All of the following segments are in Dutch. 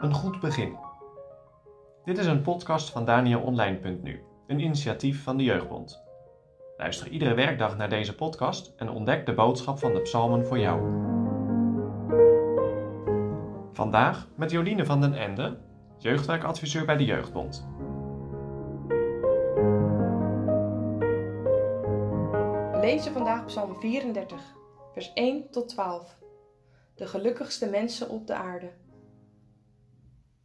Een goed begin. Dit is een podcast van DanielOnline.nu, een initiatief van de Jeugdbond. Luister iedere werkdag naar deze podcast en ontdek de boodschap van de psalmen voor jou. Vandaag met Joline van den Ende, jeugdwerkadviseur bij de Jeugdbond. We lezen vandaag Psalm 34, vers 1 tot 12. De gelukkigste mensen op de aarde.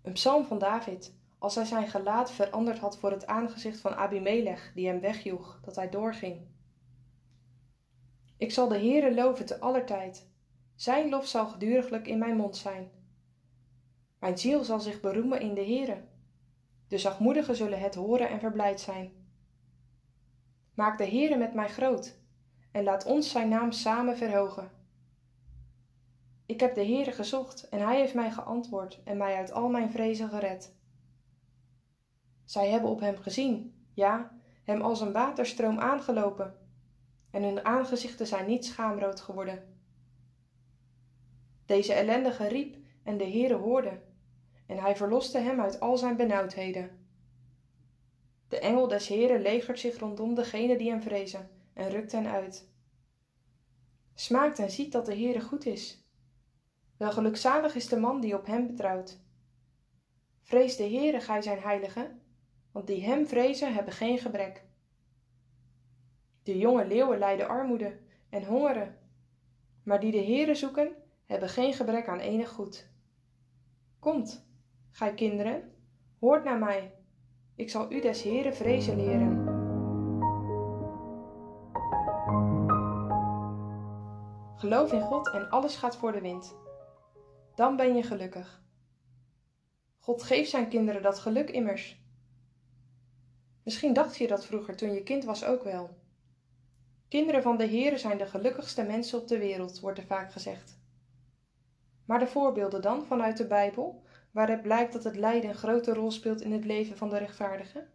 Een psalm van David, als hij zijn gelaat veranderd had voor het aangezicht van Abimelech, die hem wegjoeg, dat hij doorging. Ik zal de Heere loven te aller tijd. Zijn lof zal geduriglijk in mijn mond zijn. Mijn ziel zal zich beroemen in de Heere. De zachtmoedigen zullen het horen en verblijd zijn. Maak de Heere met mij groot en laat ons zijn naam samen verhogen. Ik heb de Heere gezocht en hij heeft mij geantwoord en mij uit al mijn vrezen gered. Zij hebben op hem gezien, ja, hem als een waterstroom aangelopen, en hun aangezichten zijn niet schaamrood geworden. Deze ellendige riep en de Heere hoorde, en hij verloste hem uit al zijn benauwdheden. De engel des Heeren legert zich rondom degenen die hem vrezen en rukt hen uit. Smaakt en ziet dat de Heere goed is. Wel gelukzalig is de man die op hem betrouwt. Vrees de Heere, gij zijn heilige, want die hem vrezen hebben geen gebrek. De jonge leeuwen lijden armoede en hongeren, maar die de Heere zoeken, hebben geen gebrek aan enig goed. Komt, gij kinderen, hoort naar mij, ik zal u des Heere vrezen leren. Geloof in God en alles gaat voor de wind. Dan ben je gelukkig. God geeft zijn kinderen dat geluk immers. Misschien dacht je dat vroeger toen je kind was ook wel. Kinderen van de Heere zijn de gelukkigste mensen op de wereld, wordt er vaak gezegd. Maar de voorbeelden dan vanuit de Bijbel, waaruit blijkt dat het lijden een grote rol speelt in het leven van de rechtvaardigen?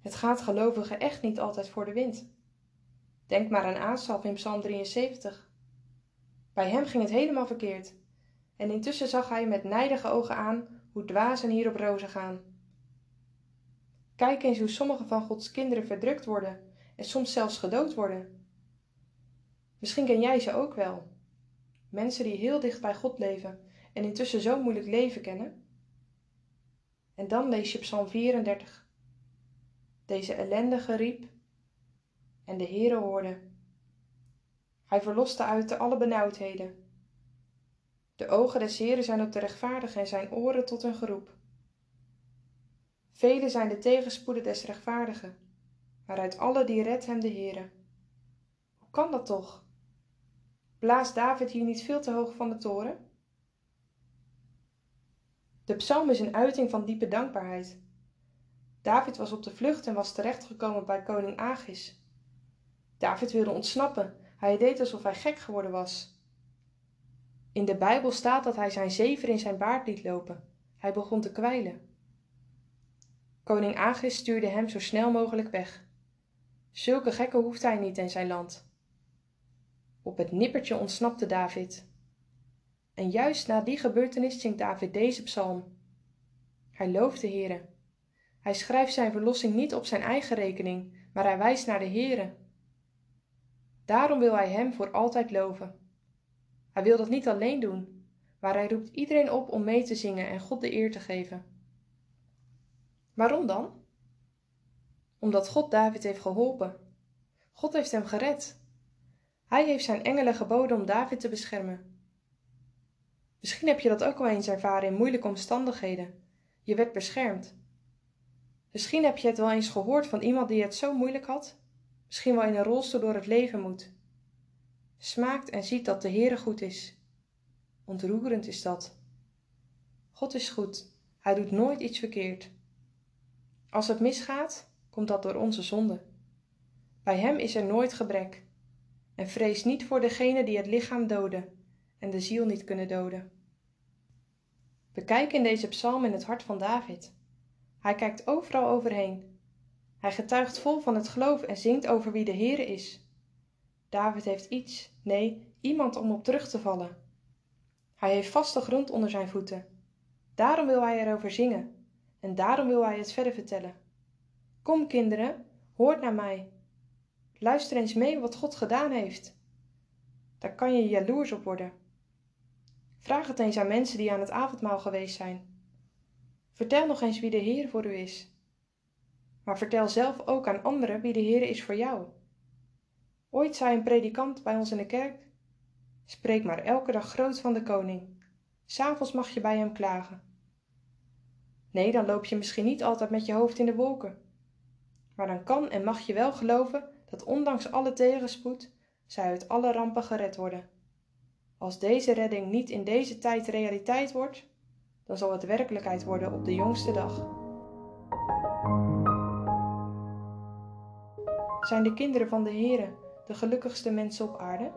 Het gaat gelovigen echt niet altijd voor de wind. Denk maar aan Asaf in Psalm 73. Bij hem ging het helemaal verkeerd. En intussen zag hij met nijdige ogen aan hoe dwazen hier op rozen gaan. Kijk eens hoe sommige van Gods kinderen verdrukt worden en soms zelfs gedood worden. Misschien ken jij ze ook wel. Mensen die heel dicht bij God leven en intussen zo moeilijk leven kennen. En dan lees je Psalm 34. Deze ellendige riep en de Heere hoorde. Hij verloste uit alle benauwdheden. De ogen des Heeren zijn op de rechtvaardigen en zijn oren tot hun geroep. Vele zijn de tegenspoeden des rechtvaardigen, maar uit alle die redt hem de Heere. Hoe kan dat toch? Blaast David hier niet veel te hoog van de toren? De psalm is een uiting van diepe dankbaarheid. David was op de vlucht en was terechtgekomen bij koning. David wilde ontsnappen. Hij deed alsof hij gek geworden was. In de Bijbel staat dat hij zijn zever in zijn baard liet lopen. Hij begon te kwijlen. Koning Agis stuurde hem zo snel mogelijk weg. Zulke gekken hoeft hij niet in zijn land. Op het nippertje ontsnapte David. En juist na die gebeurtenis zingt David deze psalm. Hij looft de Heere. Hij schrijft zijn verlossing niet op zijn eigen rekening, maar hij wijst naar de Heere. Daarom wil hij hem voor altijd loven. Hij wil dat niet alleen doen, maar hij roept iedereen op om mee te zingen en God de eer te geven. Waarom dan? Omdat God David heeft geholpen. God heeft hem gered. Hij heeft zijn engelen geboden om David te beschermen. Misschien heb je dat ook wel eens ervaren in moeilijke omstandigheden. Je werd beschermd. Misschien heb je het wel eens gehoord van iemand die het zo moeilijk had, misschien wel in een rolstoel door het leven moet. Smaakt en ziet dat de Heere goed is. Ontroerend is dat. God is goed. Hij doet nooit iets verkeerd. Als het misgaat, komt dat door onze zonde. Bij Hem is er nooit gebrek. En vrees niet voor degene die het lichaam doden en de ziel niet kunnen doden. Bekijk in deze psalm in het hart van David. Hij kijkt overal overheen. Hij getuigt vol van het geloof en zingt over wie de Heere is. David heeft iets, nee, iemand om op terug te vallen. Hij heeft vaste grond onder zijn voeten. Daarom wil hij erover zingen en daarom wil hij het verder vertellen. Kom, kinderen, hoort naar mij. Luister eens mee wat God gedaan heeft. Daar kan je jaloers op worden. Vraag het eens aan mensen die aan het avondmaal geweest zijn. Vertel nog eens wie de Heer voor u is. Maar vertel zelf ook aan anderen wie de Heer is voor jou. Ooit zei een predikant bij ons in de kerk: Spreek maar elke dag groot van de koning. S'avonds mag je bij hem klagen. Nee, dan loop je misschien niet altijd met je hoofd in de wolken. Maar dan kan en mag je wel geloven dat ondanks alle tegenspoed zij uit alle rampen gered worden. Als deze redding niet in deze tijd realiteit wordt, dan zal het werkelijkheid worden op de jongste dag. Zijn de kinderen van de Heere de gelukkigste mensen op aarde?